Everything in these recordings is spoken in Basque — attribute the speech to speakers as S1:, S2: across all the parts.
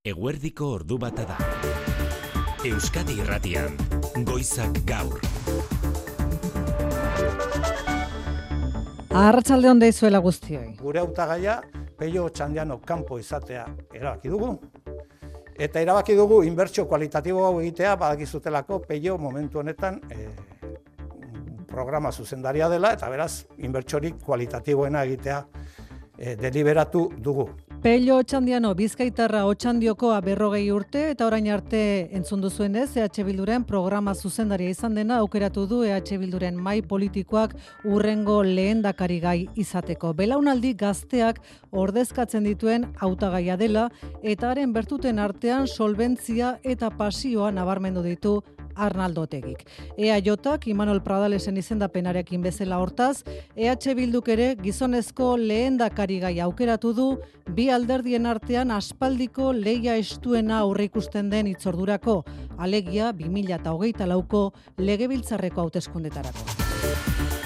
S1: Eguerdiko ordu bata da. Euskadi Irratian, Goizak Gaur.
S2: Arratsalde on deizuela guztioi.
S3: gure hautagaia peio txandiano kanpo izatea erabaki dugu. Eta erabaki dugu inbertsio kualitatibo hau egitea badakizutelako peio momentu honetan e, programa zuzendaria dela eta beraz inbertsiorik kualitatiboena egitea e, deliberatu dugu.
S2: Pello Otxandiano Bizkaitarra Otxandiokoa berrogei urte eta orain arte entzun duzuenez EH Bilduren programa zuzendaria izan dena aukeratu du EH Bilduren mai politikoak urrengo lehendakari gai izateko. Belaunaldi gazteak ordezkatzen dituen hautagaia dela eta haren bertuten artean solventzia eta pasioa nabarmendu ditu Arnaldo Otegik. EAJak Imanol Pradalesen izendapenarekin bezala hortaz, EH Bilduk ere gizonezko lehendakari gai aukeratu du bi alderdien artean aspaldiko leia estuena aurre ikusten den itzordurako, alegia 2008 lauko legebiltzarreko hauteskundetarako.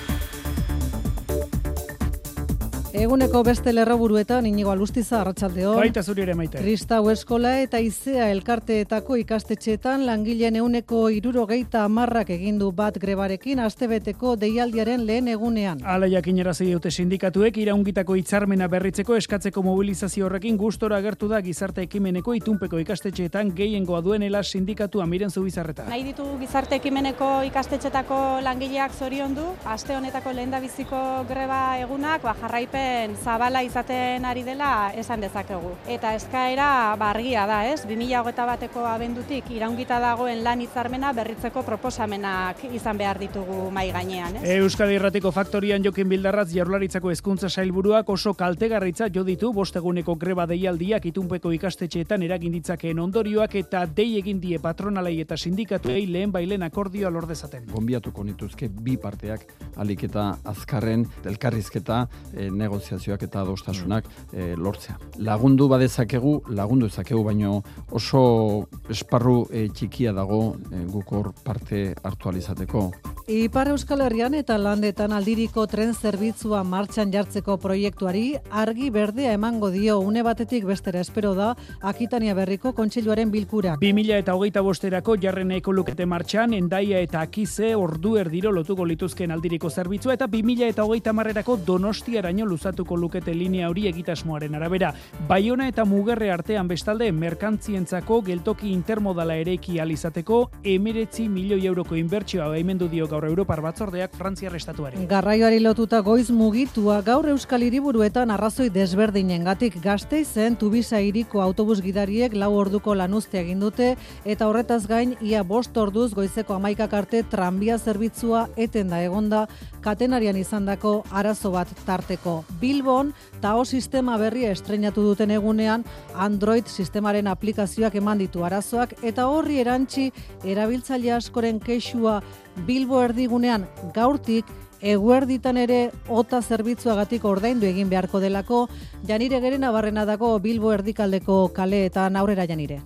S2: Eguneko beste lerroburuetan inigo alustiza arratsaldeon.
S4: Baita zuri ere maite.
S2: Kristau eskola eta izea elkarteetako ikastetxeetan langileen euneko irurogeita amarrak egindu bat grebarekin astebeteko deialdiaren lehen egunean.
S4: Ala jakinerazi dute sindikatuek iraungitako hitzarmena berritzeko eskatzeko mobilizazio horrekin gustora agertu da gizarte ekimeneko itunpeko ikastetxeetan gehiengoa duenela sindikatua miren zubizarreta.
S5: Nahi ditugu gizarte ekimeneko ikastetxetako langileak zoriondu, aste honetako lehendabiziko greba egunak ba, jarraipen zabala izaten ari dela esan dezakegu. Eta eskaera ba, argia da, ez? 2008 bateko abendutik iraungita dagoen lan hitzarmena berritzeko proposamenak izan behar ditugu mai gainean, ez?
S4: Euskadi Irratiko Faktorian Jokin Bildarratz Jaurlaritzako hezkuntza sailburuak oso kaltegarritza jo ditu bosteguneko greba deialdiak itunpeko ikastetxeetan eragin ditzakeen ondorioak eta dei egin die patronalei eta sindikatuei lehen bailen akordioa lor dezaten.
S6: gonbiatuko nituzke bi parteak alik eta azkarren elkarrizketa e, negoziazioak eta adostasunak e, lortzea. Lagundu badezakegu, lagundu ezakegu, baino oso esparru e, txikia dago e, guk hor parte hartu alizateko.
S2: Ipar Euskal Herrian eta landetan aldiriko tren zerbitzua martxan jartzeko proiektuari argi berdea emango dio une batetik bestera espero da Akitania Berriko kontseiluaren bilkura.
S4: 2000 eta hogeita bosterako jarren eko lukete martxan, endaia eta akize ordu erdiro lotuko lituzken aldiriko zerbitzua eta 2000 eta hogeita marrerako donostiaraino luzatuko lukete linea hori egitasmoaren arabera. Baiona eta mugerre artean bestalde merkantzientzako geltoki intermodala ereiki alizateko emeretzi milioi euroko inbertsioa baimendu dio gaur Europar batzordeak Frantziar estatuari.
S2: Garraioari lotuta goiz mugitua gaur Euskal Hiriburuetan arrazoi desberdinengatik Gasteizen Tubisa hiriko autobus gidariek lau orduko lanuzte egin dute eta horretaz gain ia bost orduz goizeko amaikak arte tranbia zerbitzua eten da egonda katenarian izandako arazo bat tarteko. Bilbon TAO sistema berria estreinatu duten egunean Android sistemaren aplikazioak eman ditu arazoak eta horri erantzi erabiltzaile askoren kexua Bilbo erdigunean gaurtik eguerditan ere ota zerbitzuagatik ordaindu egin beharko delako Janire Gerena barrena dago Bilbo erdikaldeko kaleetan aurrera Janire.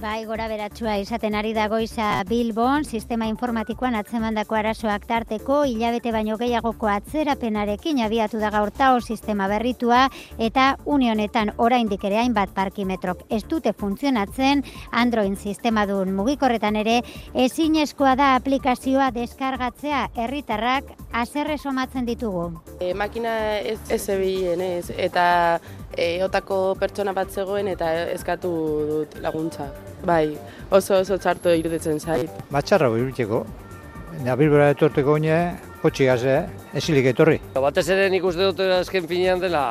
S7: Bai, gora beratsua izaten ari da goiza Bilbon, sistema informatikoan atzemandako arazoak tarteko, hilabete baino gehiagoko atzerapenarekin abiatu da gaur tao sistema berritua, eta unionetan oraindik ere hainbat parkimetrok ez dute funtzionatzen, Android sistema duen mugikorretan ere, ezinezkoa da aplikazioa deskargatzea herritarrak azerre somatzen ditugu.
S8: E, makina ez, ez zebilen ez, eta e, otako pertsona bat zegoen eta eskatu dut laguntza. Bai, oso oso txarto iruditzen zait.
S9: Matxarra iruteko. Nabilbera etorteko oine, kotxi gaze, esilik etorri.
S10: Batez ere nik uste dut azken finean dela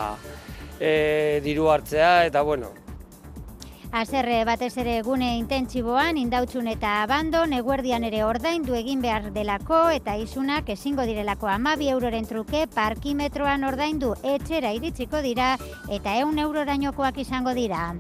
S10: e, diru hartzea eta bueno,
S7: Azerre batez ere gune intentsiboan, indautxun eta abandon, eguerdian ere ordaindu egin behar delako eta isunak ezingo direlako amabi euroren truke parkimetroan ordaindu etxera iritsiko dira eta eun eurorainokoak izango dira.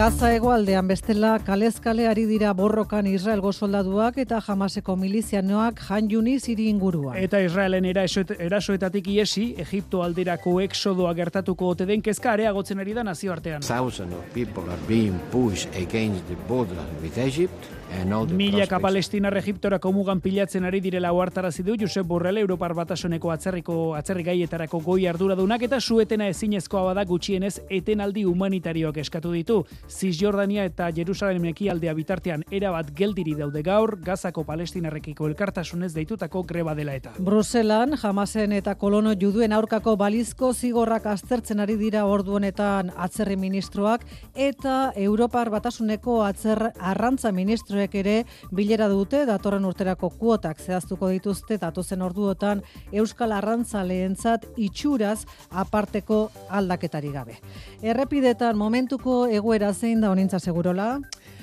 S2: Gaza egoaldean bestela kalezkale ari dira borrokan Israelgo soldaduak eta jamaseko milizianoak jan Yunis hiri inguruan.
S4: Eta Israelen erasoet- erasoetatik iesi, Egipto alderako exodoa gertatuko ote den kezka areagotzen ari da nazioartean.
S11: Thousands of people are being pushed against the border with Egypt
S4: Milaka
S11: prospects
S4: palestinar Egiptorako mugan pilatzen ari direla ohartarazi du Josep Borrell Europar Batasuneko atzerriko atzerri gaietarako goi arduradunak eta suetena ezinezkoa bada gutxienez etenaldi humanitarioak eskatu ditu. Cisjordania eta Jerusalem ekialdea bitartean erabat geldiri daude gaur Gazako palestinarrekiko elkartasunez deitutako greba dela eta.
S2: Bruselan, Hamasen eta kolono juduen aurkako balizko zigorrak aztertzen ari dira ordu honetan atzerri ministroak eta Europar Batasuneko atzer arrantza ministroek ere bilera dute datorren urterako kuotak zehaztuko dituzte datozen orduotan Euskal Arrantza lehentzat itxuraz aparteko aldaketari gabe. Errepidetan momentuko egoera zein da honintza segurola?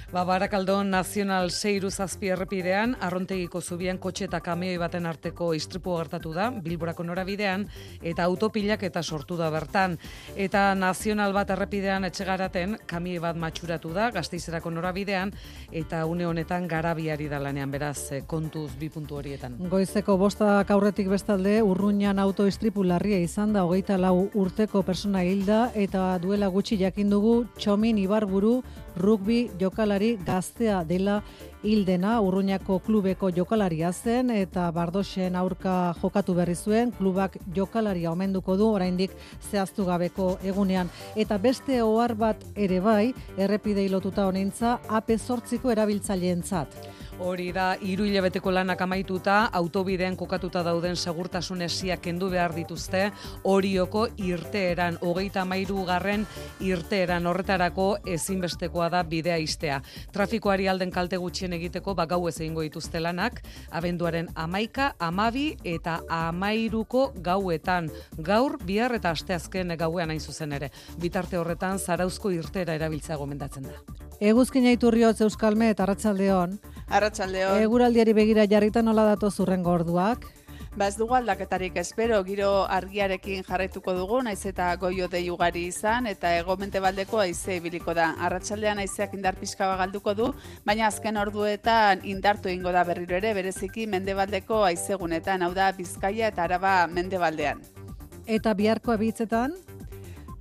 S12: Ba, Barakaldon Nazional Seiru zazpi errepidean, arrontegiko zubian kotxe eta kamioi baten arteko istripu gertatu da, Bilborako norabidean, eta autopilak eta sortu da bertan. Eta Nazional bat errepidean etxegaraten, kamioi bat matxuratu da, gazteizerako norabidean, eta une honetan garabiari da lanean, beraz, eh, kontuz bi puntu horietan.
S2: Goizeko bostak aurretik bestalde, urruñan autoistripu larria izan da, hogeita lau urteko persona hilda, eta duela gutxi jakin dugu txomin ibarburu rugbi jokalari gaztea dela hildena, urruñako klubeko jokalaria zen, eta bardoxen aurka jokatu berri zuen, klubak jokalaria omenduko du, oraindik zehaztu gabeko egunean. Eta beste ohar bat ere bai, errepidei lotuta honintza, AP sortziko erabiltzaileentzat.
S12: Hori da, hiru hilabeteko lanak amaituta, autobidean kokatuta dauden segurtasun esiak kendu behar dituzte, horioko irteeran, hogeita amairu garren irteeran horretarako ezinbestekoa da bidea iztea. Trafikoari alden kalte gutxien egiteko, ba gau ez egingo dituzte lanak, abenduaren amaika, amabi eta amairuko gauetan. Gaur, bihar eta asteazken gauean hain zuzen ere. Bitarte horretan, zarauzko irteera erabiltzea gomendatzen da.
S2: Eguzkina iturriotz Euskalme eta Arratsaldeon.
S13: Arratsaldeon.
S2: Eguraldiari begira jarrita nola dato zurrengo orduak?
S13: Ba ez dugu aldaketarik espero, giro argiarekin jarraituko dugu, naiz eta goio dei ugari izan, eta egomente baldeko aize ibiliko da. Arratsaldean aizeak indar pixka galduko du, baina azken orduetan indartu ingo da berriro ere, bereziki mendebaldeko aizegunetan, hau da Bizkaia eta Araba mendebaldean.
S2: Eta biharko abitzetan?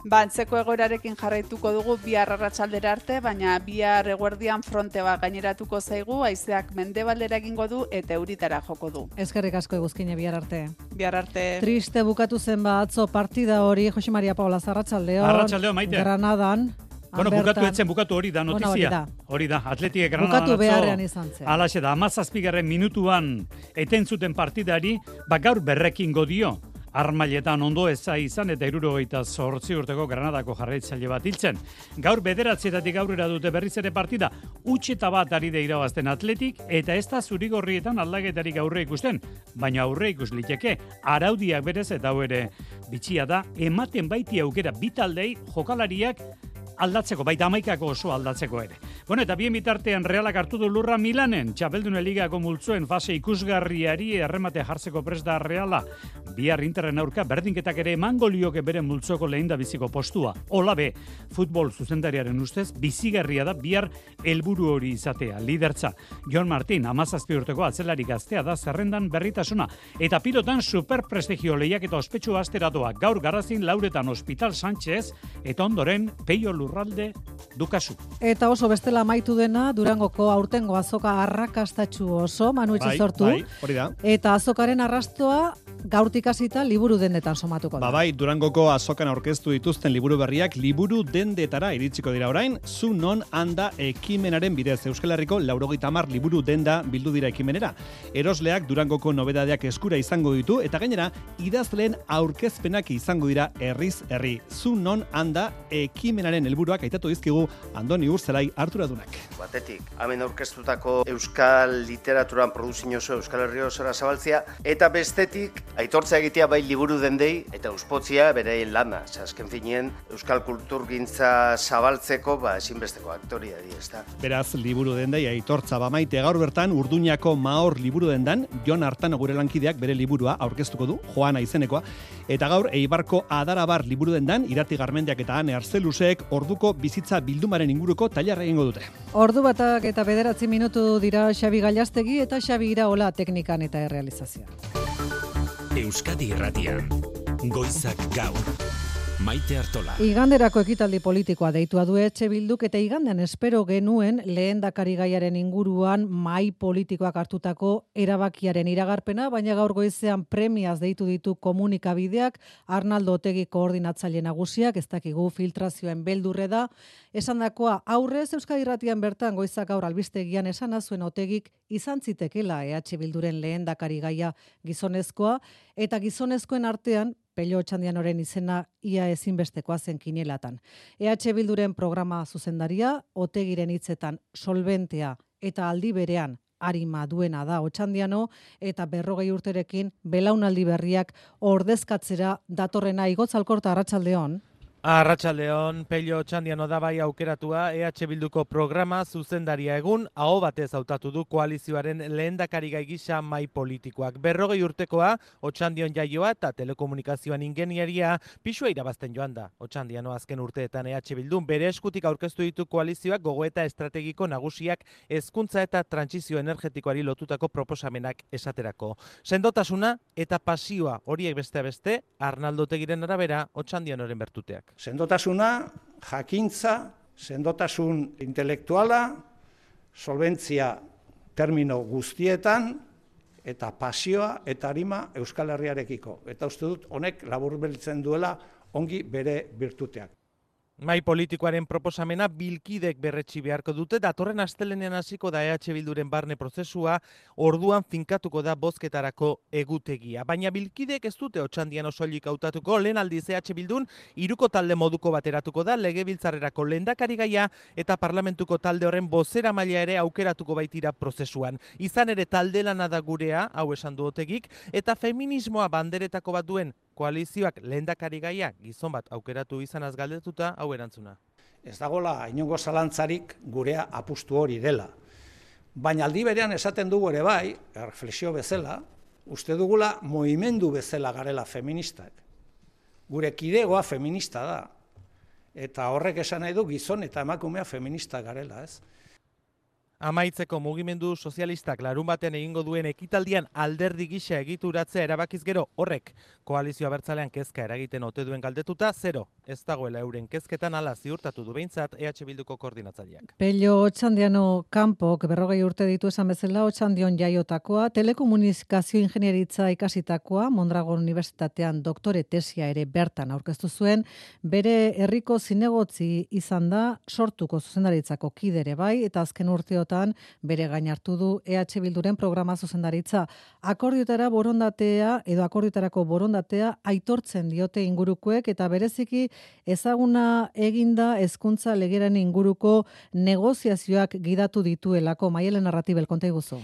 S13: Ba, antzeko egoerarekin jarraituko dugu bihar arratsaldera arte, baina bihar eguerdian fronte bat gaineratuko zaigu, haizeak mendebaldera egingo du eta euritara joko du.
S2: Eskerrik asko eguzkine bihar arte.
S13: Bihar arte.
S2: Triste bukatu zen ba atzo partida hori Jose Maria Paula Zarratsaldeon.
S14: Arratsaldeon, Maite.
S2: Granadan.
S14: Bueno, bukatu etzen, bukatu hori da
S2: Bueno,
S14: notizia.
S2: hori da.
S14: hori da, atletik Granada
S2: Bukatu beharrean izan zen.
S14: Alaxe da, amazazpigarren minutuan eten zuten partidari, ba gaur berrekin godio. Armailetan ondo eza izan eta irurogeita zortzi urteko Granadako jarraitzaile bat hiltzen. Gaur bederatzietatik aurrera dute berriz ere partida, utxeta bat ari da irabazten atletik, eta ez da zurigorrietan aldaketarik aurre ikusten. Baina aurre ikus liteke, araudiak berez eta hau ere bitxia da, ematen baiti aukera bitaldei jokalariak aldatzeko, baita amaikako oso aldatzeko ere. Bueno, eta bien bitartean realak hartu du lurra Milanen, txapeldune ligako multzuen fase ikusgarriari erremate jartzeko pres da reala. Bihar interren aurka berdinketak ere emango lioke bere multzoko lehen biziko postua. Ola be, futbol zuzendariaren ustez, bizigarria da bihar helburu hori izatea, lidertza. John Martin, amazazpi urteko atzelari gaztea da zerrendan berritasuna. Eta pilotan superprestigio lehiak eta ospetsu asteratoa gaur garazin lauretan Hospital Sánchez, eta ondoren peio lurralde dukasu.
S2: Eta oso bestela amaitu dena Durangoko aurtengo azoka arrakastatsu oso Manu Etxezortu.
S15: bai, hori da.
S2: Eta azokaren arrastoa gaurtik hasita liburu dendetan somatuko da.
S15: Ba bai, Durangoko azokan aurkeztu dituzten liburu berriak liburu dendetara iritsiko dira orain, zu non handa ekimenaren bidez Euskal Herriko laurogeita hamar liburu denda bildu dira ekimenera. Erosleak Durangoko nobedadeak eskura izango ditu eta gainera idazleen aurkezpenak izango dira herriz herri. Zu non handa ekimenaren helburuak aitatu dizkigu Andoni Urzelai Arturadunak.
S16: Batetik, hemen aurkeztutako euskal literaturan produzin oso euskal herri osora zabaltzea, eta bestetik, Aitortza egitea bai liburu dendei eta uspotzia bere lana. Ze azken finien euskal kulturgintza zabaltzeko ba ezinbesteko aktoria di, ezta.
S15: Beraz, liburu dendei aitortza bamaite gaur bertan Urduñako Maor liburu dendan Jon Artano gure lankideak bere liburua aurkeztuko du, Joana izenekoa, eta gaur Eibarko Adarabar liburu dendan Irati Garmendiak eta Ane Arzelusek orduko bizitza bildumaren inguruko tailarra egingo dute.
S2: Ordu batak eta bederatzi minutu dira Xabi Gallastegi eta Xabi Iraola teknikan eta errealizazioa.
S1: Euskadi Irratian. Goizak gaur. Maite Artola.
S2: Iganderako ekitaldi politikoa deitua du etxe bilduk eta igandean espero genuen lehen gaiaren inguruan mai politikoak hartutako erabakiaren iragarpena, baina gaur goizean premiaz deitu ditu komunikabideak, Arnaldo Otegi koordinatzaile nagusiak, ez dakigu filtrazioen beldurre da, esan dakoa aurrez Euskadi Irratian bertan goizak gaur albistegian esan azuen Otegik izan zitekela EH Bilduren lehen gaia gizonezkoa, eta gizonezkoen artean Pello Txandianoren izena ia ezinbestekoa zen kinelatan. EH Bilduren programa zuzendaria, otegiren hitzetan solventea eta aldi berean arima duena da Otxandiano eta berrogei urterekin belaunaldi berriak ordezkatzera datorrena igotzalkorta arratsaldeon.
S17: Arratxaldeon, Pello Txandiano da bai aukeratua EH Bilduko programa zuzendaria egun, aho batez hautatu du koalizioaren lehendakari gisa mai politikoak. Berrogei urtekoa, Otxandion jaioa eta telekomunikazioan ingenieria pisua irabazten joan da. Otxandiano azken urteetan EH Bildun bere eskutik aurkeztu ditu koalizioak gogoeta estrategiko nagusiak hezkuntza eta trantsizio energetikoari lotutako proposamenak esaterako. Sendotasuna eta pasioa horiek beste beste, Arnaldo Tegiren arabera, Otxandianoren bertuteak
S3: sendotasuna, jakintza, sendotasun intelektuala, solventzia termino guztietan, eta pasioa eta harima Euskal Herriarekiko. Eta uste dut, honek labur duela ongi bere birtuteak.
S17: Mai politikoaren proposamena bilkidek berretsi beharko dute, datorren astelenean hasiko da EH Bilduren barne prozesua, orduan finkatuko da bozketarako egutegia. Baina bilkidek ez dute otxandian osolik hautatuko, lehen aldiz EH Bildun, iruko talde moduko bateratuko da, lege biltzarrerako gaia, eta parlamentuko talde horren bozera maila ere aukeratuko baitira prozesuan. Izan ere talde lanada gurea, hau esan duotegik, eta feminismoa banderetako bat duen koalizioak lehendakari gaia gizon bat aukeratu izanaz galdetuta hau erantzuna.
S3: Ez dagola inongo zalantzarik gurea apustu hori dela. Baina aldi berean esaten dugu ere bai, reflexio bezala, uste dugula moimendu bezala garela feministak. Gure kidegoa feminista da. Eta horrek esan nahi du gizon eta emakumea feminista garela, ez?
S17: Amaitzeko mugimendu sozialistak larun batean egingo duen ekitaldian alderdi gisa egituratzea erabakiz gero horrek koalizioa bertzalean kezka eragiten ote duen galdetuta zero ez dagoela euren kezketan ala ziurtatu du behintzat EH Bilduko koordinatzaileak.
S2: Pello Otxandiano Kampok berrogei urte ditu esan bezala Otxandion jaiotakoa, telekomunikazio ingenieritza ikasitakoa, Mondragon Unibertsitatean doktore tesia ere bertan aurkeztu zuen, bere herriko zinegotzi izan da sortuko zuzendaritzako kidere bai, eta azken urteo bere gain hartu du EH Bilduren programa zuzendaritza. Akordiotara borondatea edo akordiotarako borondatea aitortzen diote ingurukoek eta bereziki ezaguna eginda hezkuntza legeran inguruko negoziazioak gidatu dituelako Maielen Narratibel konta iguzu.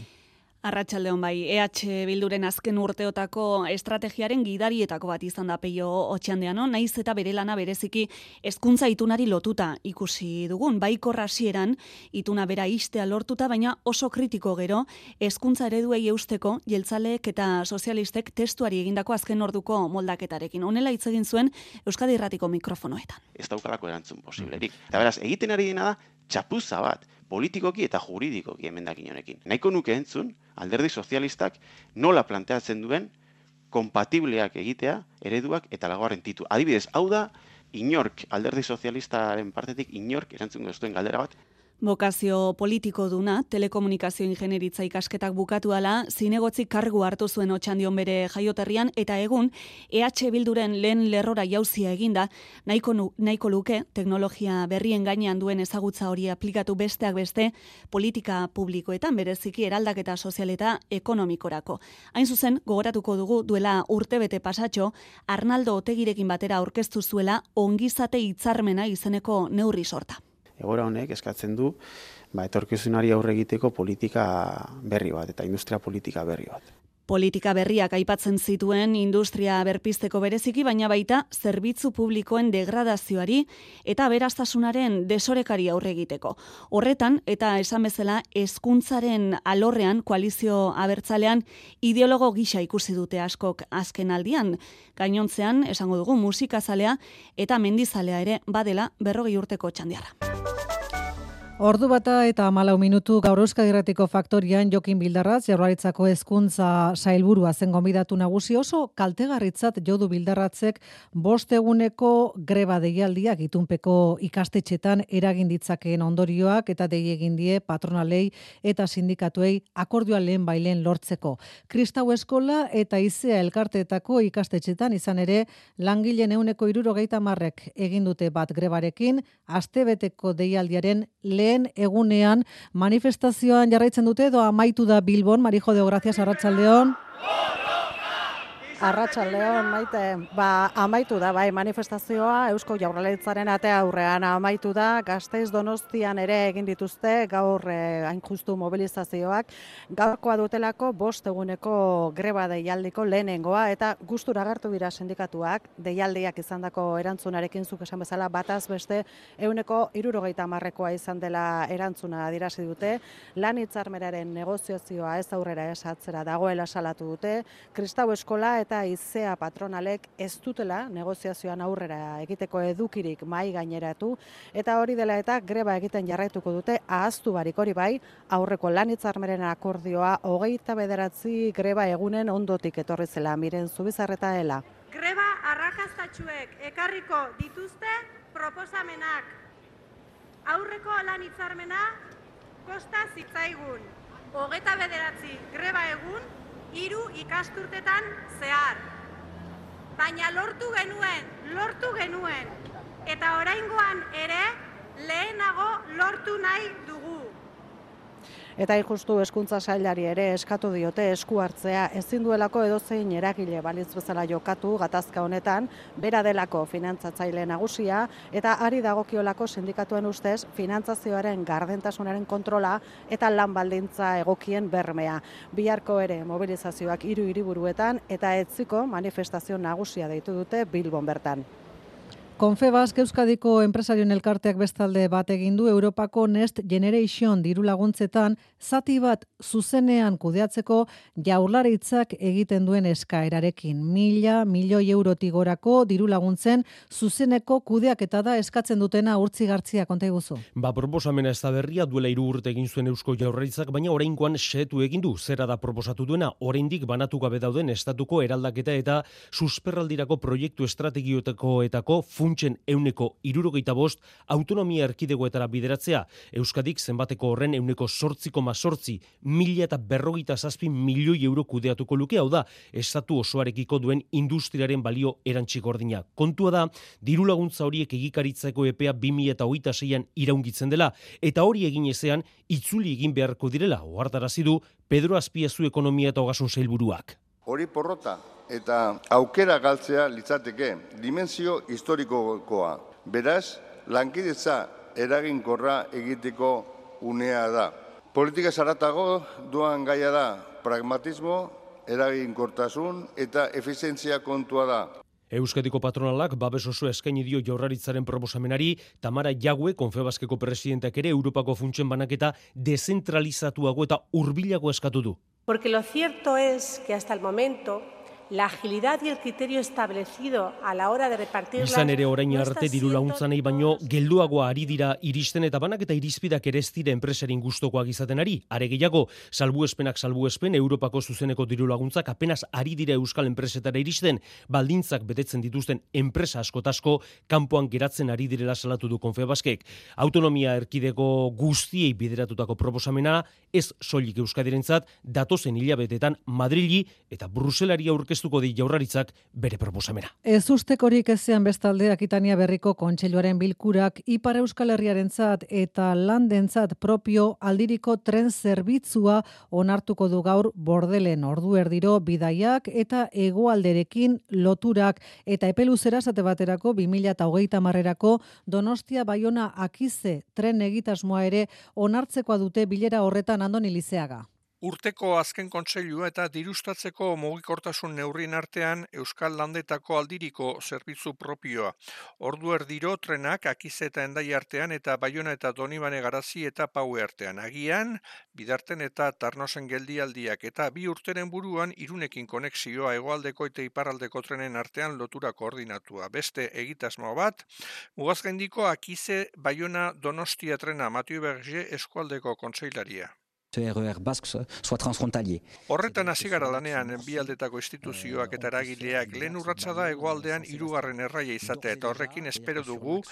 S18: Arratxaldeon bai, EH Bilduren azken urteotako estrategiaren gidarietako bat izan da peio otxandean, naiz eta bere lana bereziki hezkuntza itunari lotuta ikusi dugun. Bai korrasieran, ituna bera istea lortuta, baina oso kritiko gero, hezkuntza ereduei eusteko, jeltzaleek eta sozialistek testuari egindako azken orduko moldaketarekin. Honela hitz egin zuen Euskadi Irratiko mikrofonoetan.
S19: Ez daukalako erantzun posiblerik. Eta beraz, egiten ari dena da, txapuza bat, politikoki eta juridikoki emendakin honekin. Nahiko nuke entzun, alderdi sozialistak nola planteatzen duen kompatibleak egitea, ereduak eta lagoaren titu. Adibidez, hau da, inork, alderdi sozialistaren partetik, inork erantzun goztuen galdera bat,
S18: Bokazio politiko duna, telekomunikazio ingenieritza ikasketak bukatu ala, zinegotzi kargu hartu zuen otxandion bere jaioterrian, eta egun, EH Bilduren lehen lerrora jauzia eginda, nahiko, nahiko luke, teknologia berrien gainean duen ezagutza hori aplikatu besteak beste, politika publikoetan bereziki eraldaketa sozial eta ekonomikorako. Hain zuzen, gogoratuko dugu duela urtebete pasatxo, Arnaldo Otegirekin batera aurkeztu zuela ongizate hitzarmena izeneko neurri sorta
S19: egora honek eskatzen du ba, etorkizunari aurre egiteko politika berri bat eta industria politika berri bat.
S18: Politika berriak aipatzen zituen industria berpisteko bereziki, baina baita zerbitzu publikoen degradazioari eta beraztasunaren desorekari aurre egiteko. Horretan, eta esan bezala, hezkuntzaren alorrean, koalizio abertzalean, ideologo gisa ikusi dute askok azken aldian. Gainontzean, esango dugu, musikazalea eta mendizalea ere badela berrogei urteko txandiarra.
S2: Ordu bata eta malau minutu gaur euskadirratiko faktorian Jokin Bildarratz, jaurlaritzako hezkuntza sailburua zen gombidatu nagusi oso kaltegarritzat jodu Bildarratzek bost eguneko greba deialdiak itunpeko ikastetxetan eragin ditzakeen ondorioak eta dei egin die patronalei eta sindikatuei akordioa lehen bailen lortzeko. Kristau eskola eta izea elkarteetako ikastetxetan izan ere langileen euneko irurogeita marrek egin dute bat grebarekin, astebeteko deialdiaren lehen lehen egunean manifestazioan jarraitzen dute edo amaitu da Bilbon, Marijo de Gracias Arratsaldeon.
S20: Arratsaldeon maite, ba, amaitu da, bai, manifestazioa Eusko Jaurlaritzaren atea aurrean amaitu da, Gasteiz Donostian ere egin dituzte gaur eh, justu mobilizazioak, gaurkoa dutelako bost eguneko greba deialdiko lehenengoa eta gustura agertu dira sindikatuak. Deialdiak izandako erantzunarekin zuk esan bezala bataz beste euneko irurogeita marrekoa izan dela erantzuna dirasi dute, lan hitzarmeraren negoziazioa ez aurrera esatzera dagoela salatu dute, Kristau Eskola eta eta izea patronalek ez dutela negoziazioan aurrera egiteko edukirik mai gaineratu eta hori dela eta greba egiten jarraituko dute ahaztu barik hori bai aurreko lanitzarmeren akordioa hogeita bederatzi greba egunen ondotik etorri zela miren zubizarreta dela.
S21: Greba arrakastatxuek ekarriko dituzte proposamenak aurreko lanitzarmena kosta zitzaigun. Hogeta bederatzi greba egun hiru ikasturtetan zehar. Baina lortu genuen, lortu genuen, eta oraingoan ere lehenago lortu nahi dugu.
S20: Eta injustu eskuntza sailari ere eskatu diote esku hartzea ezin duelako edozein eragile balitz bezala jokatu gatazka honetan, bera delako finantzatzaile nagusia eta ari dagokiolako sindikatuen ustez finantzazioaren gardentasunaren kontrola eta lan baldintza egokien bermea. Biharko ere mobilizazioak hiru hiriburuetan eta etziko manifestazio nagusia deitu dute Bilbon bertan.
S2: Konfebas Euskadiko enpresarioen elkarteak bestalde bat egin du Europako Next Generation diru laguntzetan zati bat zuzenean kudeatzeko jaurlaritzak egiten duen eskaerarekin. Mila, milioi euroti gorako diru laguntzen zuzeneko kudeak eta da eskatzen dutena urtzi gartzia konta iguzu.
S22: Ba, proposamena ez da berria duela iru urte egin zuen Eusko jaurlaritzak, baina orainkoan setu egin du. Zera da proposatu duena, oraindik banatu gabe dauden estatuko eraldaketa eta susperraldirako proiektu estrategiotako etako funtsen euneko irurogeita bost autonomia erkidegoetara bideratzea. Euskadik zenbateko horren euneko sortziko mazortzi mila eta berrogeita zazpi milioi euro kudeatuko luke, hau da, estatu osoarekiko duen industriaren balio erantxik ordina. Kontua da, diru laguntza horiek egikaritzeko epea 2000 eta hogeita zeian iraungitzen dela, eta hori egin ezean, itzuli egin beharko direla, ohartarazi du Pedro Azpiazu ekonomia eta hogasun zailburuak.
S23: Hori porrota, eta aukera galtzea litzateke dimensio historikokoa. Beraz, lankidetza eraginkorra egiteko unea da. Politika zaratago duan gaia da pragmatismo, eraginkortasun eta efizientzia kontua da.
S22: Euskadiko patronalak babes oso eskaini dio jaurlaritzaren proposamenari Tamara Jague Konfebaskeko presidentak ere Europako funtsen banaketa dezentralizatuago eta hurbilago eskatu du.
S24: Porque lo cierto es que hasta el momento la agilidad y el criterio establecido a la hora de repartir
S22: Izan ere orain arte diru launtzanei baino gelduago ari dira iristen eta banak eta irizpidak ere ez dira enpresarin gustokoak izaten ari. Are gehiago, salbuespenak salbuespen Europako zuzeneko diru laguntzak apenas ari dira euskal enpresetara iristen, baldintzak betetzen dituzten enpresa askotasko kanpoan geratzen ari direla salatu du Konfebaskek. Autonomia erkideko guztiei bideratutako proposamena ez soilik euskadirentzat datozen hilabetetan Madrili eta Bruselari aurkeztu aurkeztuko di jaurraritzak bere proposamena.
S2: Ez ustekorik ezean bestalde Akitania berriko kontseiluaren bilkurak Ipar Euskal Herriarentzat eta landentzat propio aldiriko tren zerbitzua onartuko du gaur bordelen ordu erdiro bidaiak eta hegoalderekin loturak eta epeluzera zate baterako 2008 marrerako Donostia Baiona Akize tren egitasmoa ere onartzekoa dute bilera horretan andoni lizeaga.
S25: Urteko azken kontseilua eta dirustatzeko mugikortasun neurrien artean Euskal Landetako aldiriko zerbitzu propioa. Ordu erdiro trenak akize eta endai artean eta baiona eta donibane garazi eta paue artean. Agian, bidarten eta tarnosen geldialdiak eta bi urteren buruan irunekin konexioa egoaldeko eta iparraldeko trenen artean lotura koordinatua. Beste egitasmo bat, mugazgendiko akize baiona donostia trena Matio Berge eskualdeko kontseilaria.
S26: RER Basque soit transfrontalier.
S25: Horretan hasi gara lanean bialdetako instituzioak eta eragileak lehen urratsa da hegoaldean hirugarren erraia izatea eta horrekin espero dugu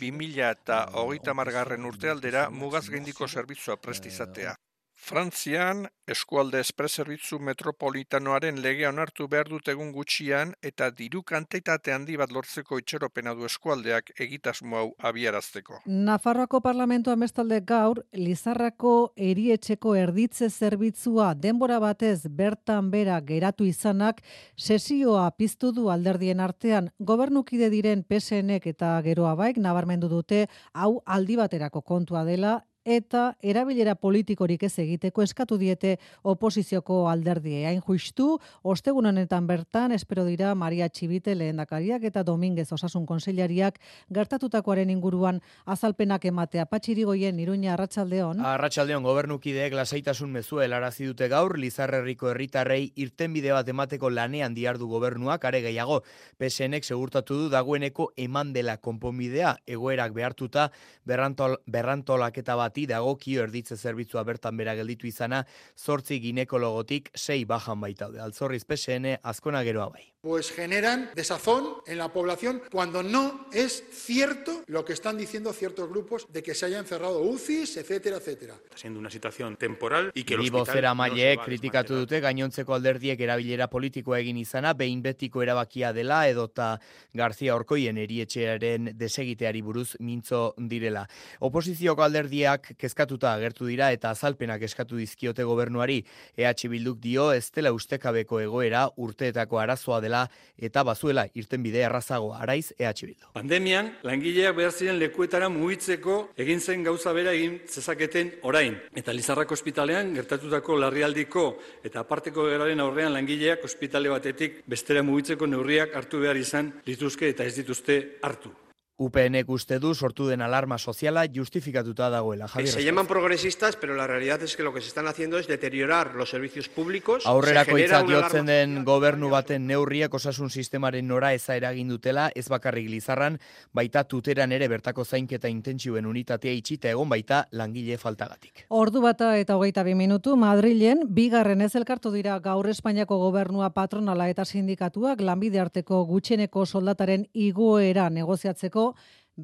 S25: 2000 eta hogeita margarren urtealdera mugaz gaindiko zerbitzua prestizatea. Frantzian, eskualde espreserbitzu metropolitanoaren legea onartu behar dut egun gutxian eta diru kantitate handi bat lortzeko itxeropena du eskualdeak egitasmo hau abiarazteko.
S2: Nafarroako parlamentoa mestalde gaur, Lizarrako erietxeko erditze zerbitzua denbora batez bertan bera geratu izanak, sesioa piztu du alderdien artean, gobernukide diren PSNek eta geroa baik nabarmendu dute hau aldi baterako kontua dela eta erabilera politikorik ez egiteko eskatu diete oposizioko alderdie. Hain justu, ostegun honetan bertan, espero dira Maria Txibite lehendakariak eta Dominguez osasun konseilariak gertatutakoaren inguruan azalpenak ematea. Patxirigoien iruña arratsaldeon.
S27: Arratsaldeon gobernukideek lasaitasun mezue helarazi dute gaur Lizarrerriko herritarrei irtenbide bat emateko lanean diardu gobernuak are gehiago PSNek segurtatu du dagoeneko eman dela konponbidea egoerak behartuta berrantol, berrantolaketa bat bati dagokio erditze zerbitzua bertan bera gelditu izana, zortzi ginekologotik sei bajan baita. Altzorriz PSN azkona geroa bai
S28: pues generan desazón en la población cuando no es cierto lo que están diciendo ciertos grupos de que se hayan cerrado UCIs, etcétera, etcétera.
S29: Está siendo una situación temporal y que el
S27: hospital zera no kritikatu dute gainontzeko alderdiek erabilera politikoa egin izana, behin betiko erabakia dela edota Garzia Orkoien erietxearen desegiteari buruz mintzo direla. Oposizioko alderdiak kezkatuta agertu dira eta azalpenak eskatu dizkiote gobernuari EH Bilduk dio ez dela ustekabeko egoera urteetako arazoa dela dela eta bazuela irten bidea errazago araiz EH Bildu.
S29: Pandemian, langileak behar ziren lekuetara mugitzeko egin zen gauza bera egin zezaketen orain. Eta Lizarrako ospitalean gertatutako larrialdiko eta aparteko geraren aurrean langileak ospitale batetik bestera mugitzeko neurriak hartu behar izan lituzke eta ez dituzte hartu.
S27: UPNek uste du sortu den alarma soziala justifikatuta dagoela.
S30: Javier se llaman progresistas, pero la realidad es que lo que se están haciendo es deteriorar los servicios públicos.
S27: Aurrerako hitzak jotzen den gobernu baten neurriak osasun sistemaren nora eza eragin dutela, ez bakarrik lizarran, baita tuteran ere bertako zainketa intentsiuen unitatea itxita egon baita langile faltagatik.
S2: Ordu bata eta hogeita bi minutu, Madrilen, bigarren ez elkartu dira gaur Espainiako gobernua patronala eta sindikatuak lanbide arteko gutxeneko soldataren igoera negoziatzeko out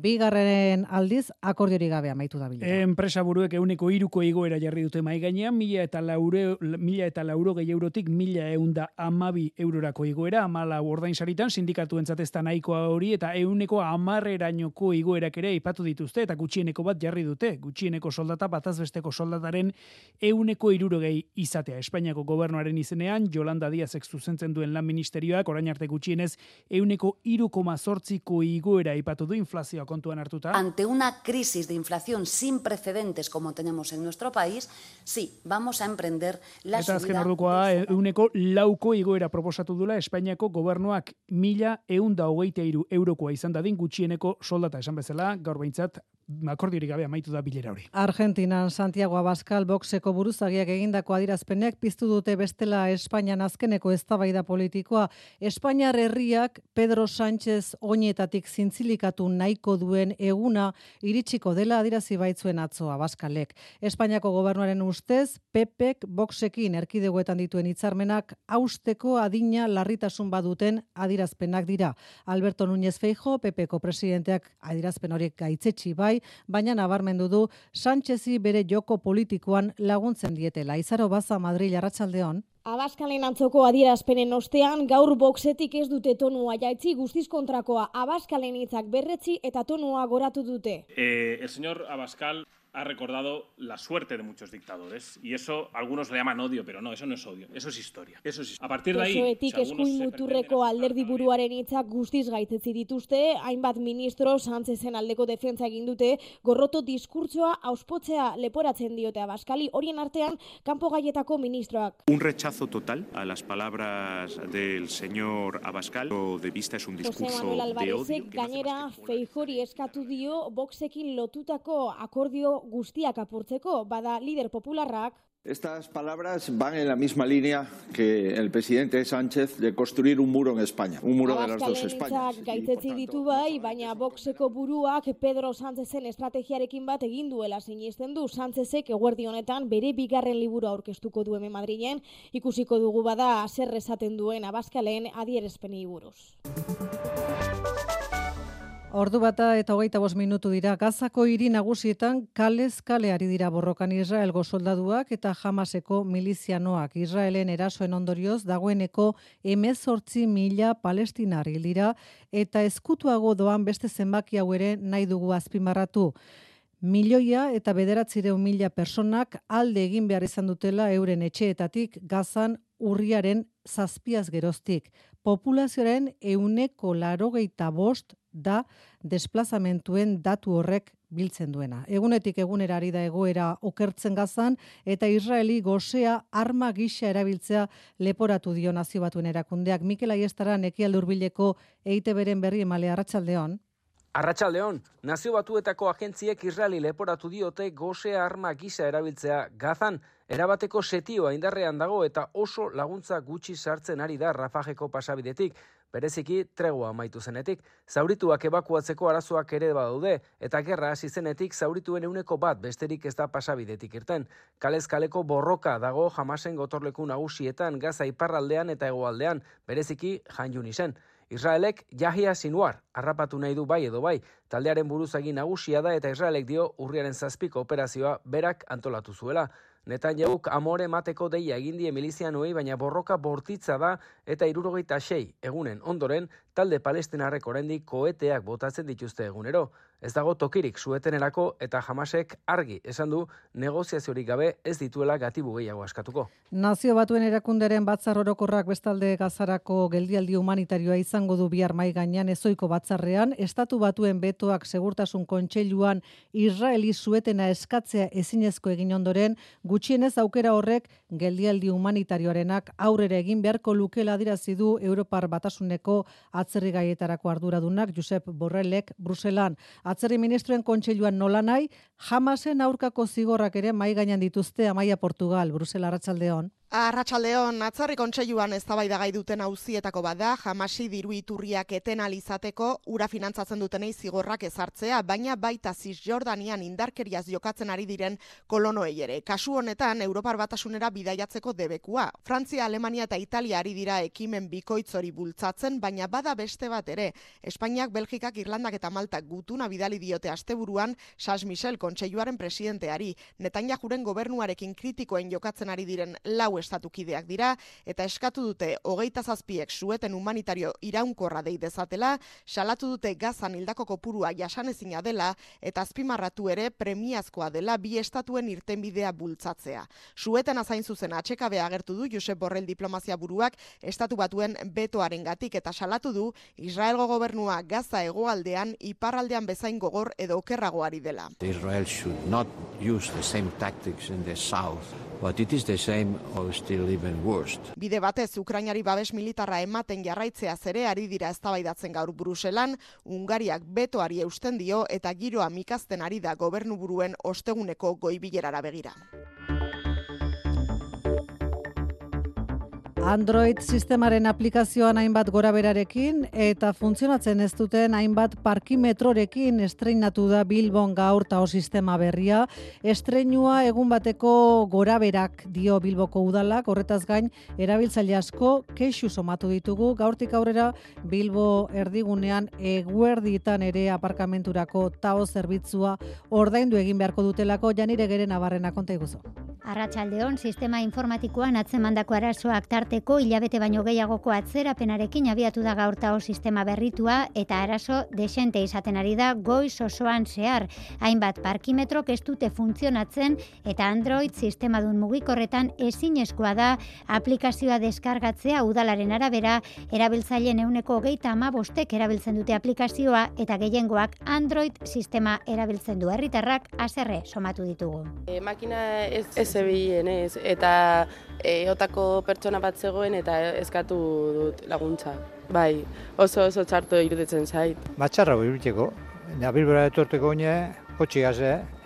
S2: bigarren aldiz akordiori gabe amaitu da bilera.
S4: Enpresa buruek euneko iruko igoera jarri dute mai gainean, mila eta lauro, mila eta lauro gehi eurotik mila eunda amabi eurorako igoera, amala ordain saritan, sindikatu entzatezta nahikoa hori, eta euneko amarrerainoko igoerak ere ipatu dituzte, eta gutxieneko bat jarri dute, gutxieneko soldata, batazbesteko soldataren euneko iruro gehi izatea. Espainiako gobernuaren izenean, Jolanda Diazek zuzentzen duen lan ministerioak, orain arte gutxienez, euneko irukoma sortziko igoera ipatu du inflazioa kontuan hartuta.
S31: Ante una crisis de inflación sin precedentes como tenemos en nuestro país, sí, vamos a emprender la
S4: Eta azken ordukoa, euneko lauko igoera proposatu dula Espainiako gobernuak mila eunda hogeita iru eurokoa izan dadin gutxieneko soldata esan bezala, gaur behintzat akordiorik gabe amaitu da bilera hori.
S2: Argentinan Santiago Abascal boxeko buruzagiak egindako adirazpenek piztu dute bestela Espainian azkeneko eztabaida politikoa. Espainiar herriak Pedro Sánchez oinetatik zintzilikatu nahiko duen eguna iritsiko dela adirazi baitzuen atzo Abascalek. Espainiako gobernuaren ustez, Pepek boxekin erkidegoetan dituen hitzarmenak austeko adina larritasun baduten adirazpenak dira. Alberto Núñez Feijo, Pepeko presidenteak adirazpen horiek gaitzetsi bai, baina nabarmendu du Sánchezi bere joko politikoan laguntzen dietela. Izaro baza Madrid arratsaldeon.
S32: Abaskalen antzoko adierazpenen ostean, gaur boxetik ez dute tonua jaitzi guztiz kontrakoa. Abaskalen hitzak berretzi eta tonua goratu dute.
S33: Eh, el señor Abascal
S34: ha recordado la suerte de muchos dictadores. Y eso algunos le llaman odio, pero no, eso no es odio, eso es historia. Eso es A partir de ahí...
S32: Pesoetik eskuin muturreko alderdi buruaren hitzak guztiz gaitzetzi dituzte, hainbat ministro Sánchezen aldeko defentsa egin dute, gorroto diskurtsoa auspotzea leporatzen diote Abaskali, horien artean kanpo gaietako ministroak.
S35: Un rechazo total a las palabras del señor Abascal, de vista es un discurso de odio.
S32: Gainera feijori eskatu dio boxekin lotutako akordio guztiak apurtzeko, bada lider popularrak,
S36: Estas palabras van en la misma línea que el presidente Sánchez de construir un muro en España, un muro de las dos Españas.
S32: gaitzetzi ditu bai, baina boxeko buruak Pedro Sánchezen estrategiarekin bat egin duela sinisten du. Sánchezek eguerdi honetan bere bigarren liburu aurkeztuko du hemen Madrilen, ikusiko dugu bada zer esaten duen Abaskalen adierazpenei buruz.
S2: Ordu bata eta hogeita bost minutu dira, Gazako hiri nagusietan kalez kaleari dira borrokan Israelgo soldaduak eta Hamaseko milizianoak. Israelen erasoen ondorioz dagoeneko emezortzi mila palestinar hil dira eta eskutuago doan beste zenbaki hau ere nahi dugu azpimarratu. Milioia eta bederatzireun mila personak alde egin behar izan dutela euren etxeetatik gazan urriaren zazpiaz geroztik. Populazioaren euneko larogeita bost da desplazamentuen datu horrek biltzen duena. Egunetik egunera ari da egoera okertzen gazan eta Israeli gozea arma gisa erabiltzea leporatu dio nazio batuen erakundeak. Mikel Aiestara eite beren berri emale arratsaldeon.
S37: Arratsaldeon, nazio batuetako agentziek Israeli leporatu diote gozea arma gisa erabiltzea gazan, erabateko setioa indarrean dago eta oso laguntza gutxi sartzen ari da Rafajeko pasabidetik, bereziki tregua amaitu zenetik. Zaurituak ebakuatzeko arazoak ere badaude eta gerra hasi zenetik zaurituen euneko bat besterik ez da pasabidetik irten. Kalez kaleko borroka dago jamasen gotorleku nagusietan gaza iparraldean eta hegoaldean, bereziki jan junisen. Israelek Jahia Sinuar harrapatu nahi du bai edo bai, taldearen buruzagi nagusia da eta Israelek dio urriaren zazpiko operazioa berak antolatu zuela. Netanyahuk amore mateko deia egin die milizianuei, baina borroka bortitza da eta irurogeita sei egunen ondoren talde palestinarrek oraindik koeteak botatzen dituzte egunero. Ez dago tokirik suetenerako eta jamasek argi esan du negoziaziorik gabe ez dituela gatibu gehiago askatuko.
S2: Nazio batuen erakunderen batzar orokorrak bestalde gazarako geldialdi humanitarioa izango du bihar mai gainean ezoiko batzarrean, estatu batuen betoak segurtasun kontseiluan Israeli suetena eskatzea ezinezko egin ondoren, gutxienez aukera horrek geldialdi humanitarioarenak aurrera egin beharko lukela adirazi du Europar batasuneko atzerri gaietarako arduradunak Josep Borrellek Bruselan. Atzerri ministroen kontseiluan nola nahi, jamasen aurkako zigorrak ere mai gainean dituzte Amaia Portugal, Brusela Arratsaldeon.
S38: Arratsaldeon atzarri kontseiluan eztabaidagai duten auzietako bada jamasi diru iturriak eten alizateko ura finantzatzen dutenei zigorrak ezartzea, baina baita Cisjordanian indarkeriaz jokatzen ari diren kolonoei ere. Kasu honetan Europar Batasunera bidaiatzeko debekua. Frantzia, Alemania eta Italia ari dira ekimen bikoitz hori bultzatzen, baina bada beste bat ere. Espainiak, Belgikak, Irlandak eta Maltak gutuna bidali diote asteburuan Sas Michel kontseiluaren presidenteari. Netanyahuren gobernuarekin kritikoen jokatzen ari diren lau estatukideak dira eta eskatu dute hogeita zazpiek sueten humanitario iraunkorra dei dezatela, salatu dute gazan hildako kopurua jasanezina dela eta azpimarratu ere premiazkoa dela bi estatuen irtenbidea bultzatzea. Sueten azain zuzen atxekabea agertu du Josep Borrell diplomazia buruak estatu batuen betoaren gatik eta salatu du Israelgo gobernua gaza hegoaldean iparraldean bezain gogor edo okerragoari dela.
S39: Israel should not use the same tactics in the south, but it is the same or still even worse.
S38: Bide batez Ukrainari babes militarra ematen jarraitzea zere ari dira eztabaidatzen gaur Bruselan, Ungariak betoari eusten dio eta giroa mikazten ari da gobernuburuen osteguneko goibilerara begira.
S2: Android sistemaren aplikazioan hainbat goraberarekin eta funtzionatzen ez duten hainbat parkimetrorekin estreinatu da Bilbon gaur tao sistema berria. Estreinua egun bateko goraberak dio Bilboko udalak, horretaz gain erabiltzaile asko kexu somatu ditugu. Gaurtik aurrera Bilbo erdigunean eguerditan ere aparkamenturako tao zerbitzua ordaindu egin beharko dutelako janire geren abarrena konta iguzu.
S40: Arratsaldeon sistema informatikoan atzemandako arazoak tarteko hilabete baino gehiagoko atzerapenarekin abiatu da gaurtao sistema berritua eta arazo desente izaten ari da goiz osoan zehar. Hainbat parkimetrok ez dute funtzionatzen eta Android sistemadun mugikorretan ezinezkoa da aplikazioa deskargatzea udalaren arabera erabiltzaileen euneko geita ama bostek erabiltzen dute aplikazioa eta gehiengoak Android sistema erabiltzen du herritarrak aserre somatu ditugu.
S41: E, makina ez, ez zebilen ez, eta eotako pertsona bat zegoen eta eskatu dut laguntza. Bai, oso oso txarto iruditzen zait.
S42: Batxarra iruteko, nabilbera etorteko oine, kotxigaz,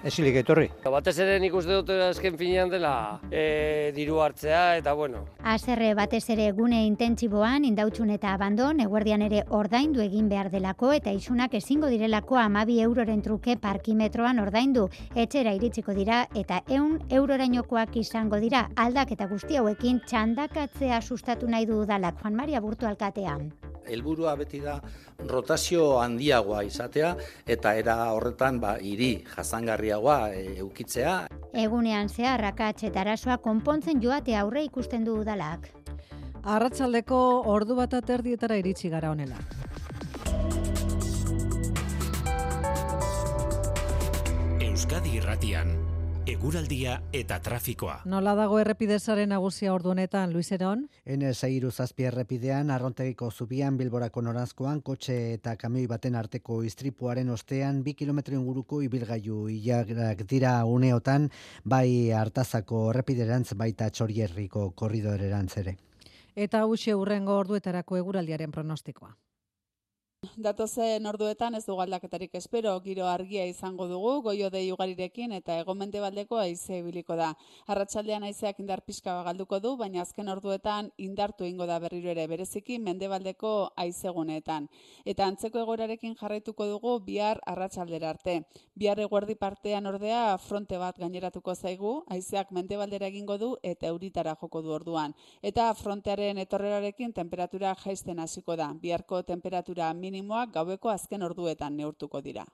S42: ezilik etorri.
S43: Batez ere nik uste dut azken finean dela e, diru hartzea eta bueno.
S40: Azerre batez ere gune intentsiboan indautxun eta abandon eguerdian ere ordaindu egin behar delako eta isunak ezingo direlako amabi euroren truke parkimetroan ordaindu. Etxera iritsiko dira eta eun eurorainokoak izango dira aldak eta guzti hauekin txandakatzea sustatu nahi du udalak Juan Maria Burtu alkatean
S44: helburua beti da rotazio handiagoa izatea eta era horretan ba hiri jasangarriagoa e, eukitzea.
S40: Egunean zehar akats eta arazoa konpontzen joate aurre ikusten du udalak.
S2: Arratsaldeko ordu bat aterdietara iritsi gara honela.
S45: Euskadi Irratian eguraldia eta trafikoa.
S2: Nola dago errepidezaren nagusia ordu honetan, Luis Eron?
S46: N6 zazpi errepidean, arrontegiko zubian, bilborako norazkoan, kotxe eta kamioi baten arteko istripuaren ostean, bi kilometro inguruko ibilgailu ilagrak dira uneotan, bai hartazako errepiderantz baita txorierriko korridorerantz ere.
S2: Eta hause urrengo orduetarako eguraldiaren pronostikoa.
S47: Datozen orduetan ez dugu aldaketarik espero, giro argia izango dugu, goio dei ugarirekin eta egomende baldeko aize biliko da. Arratxaldean aizeak indar pixka galduko du, baina azken orduetan indartu ingo da berriro ere bereziki mendebaldeko aizeguneetan. Eta antzeko egorarekin jarraituko dugu bihar arratsaldera arte. Bihar eguerdi partean ordea fronte bat gaineratuko zaigu, aizeak mendebaldera egingo du eta euritara joko du orduan. Eta frontearen etorrerarekin temperatura jaisten hasiko da. Biharko temperatura minimoak gaueko azken orduetan neurtuko dira.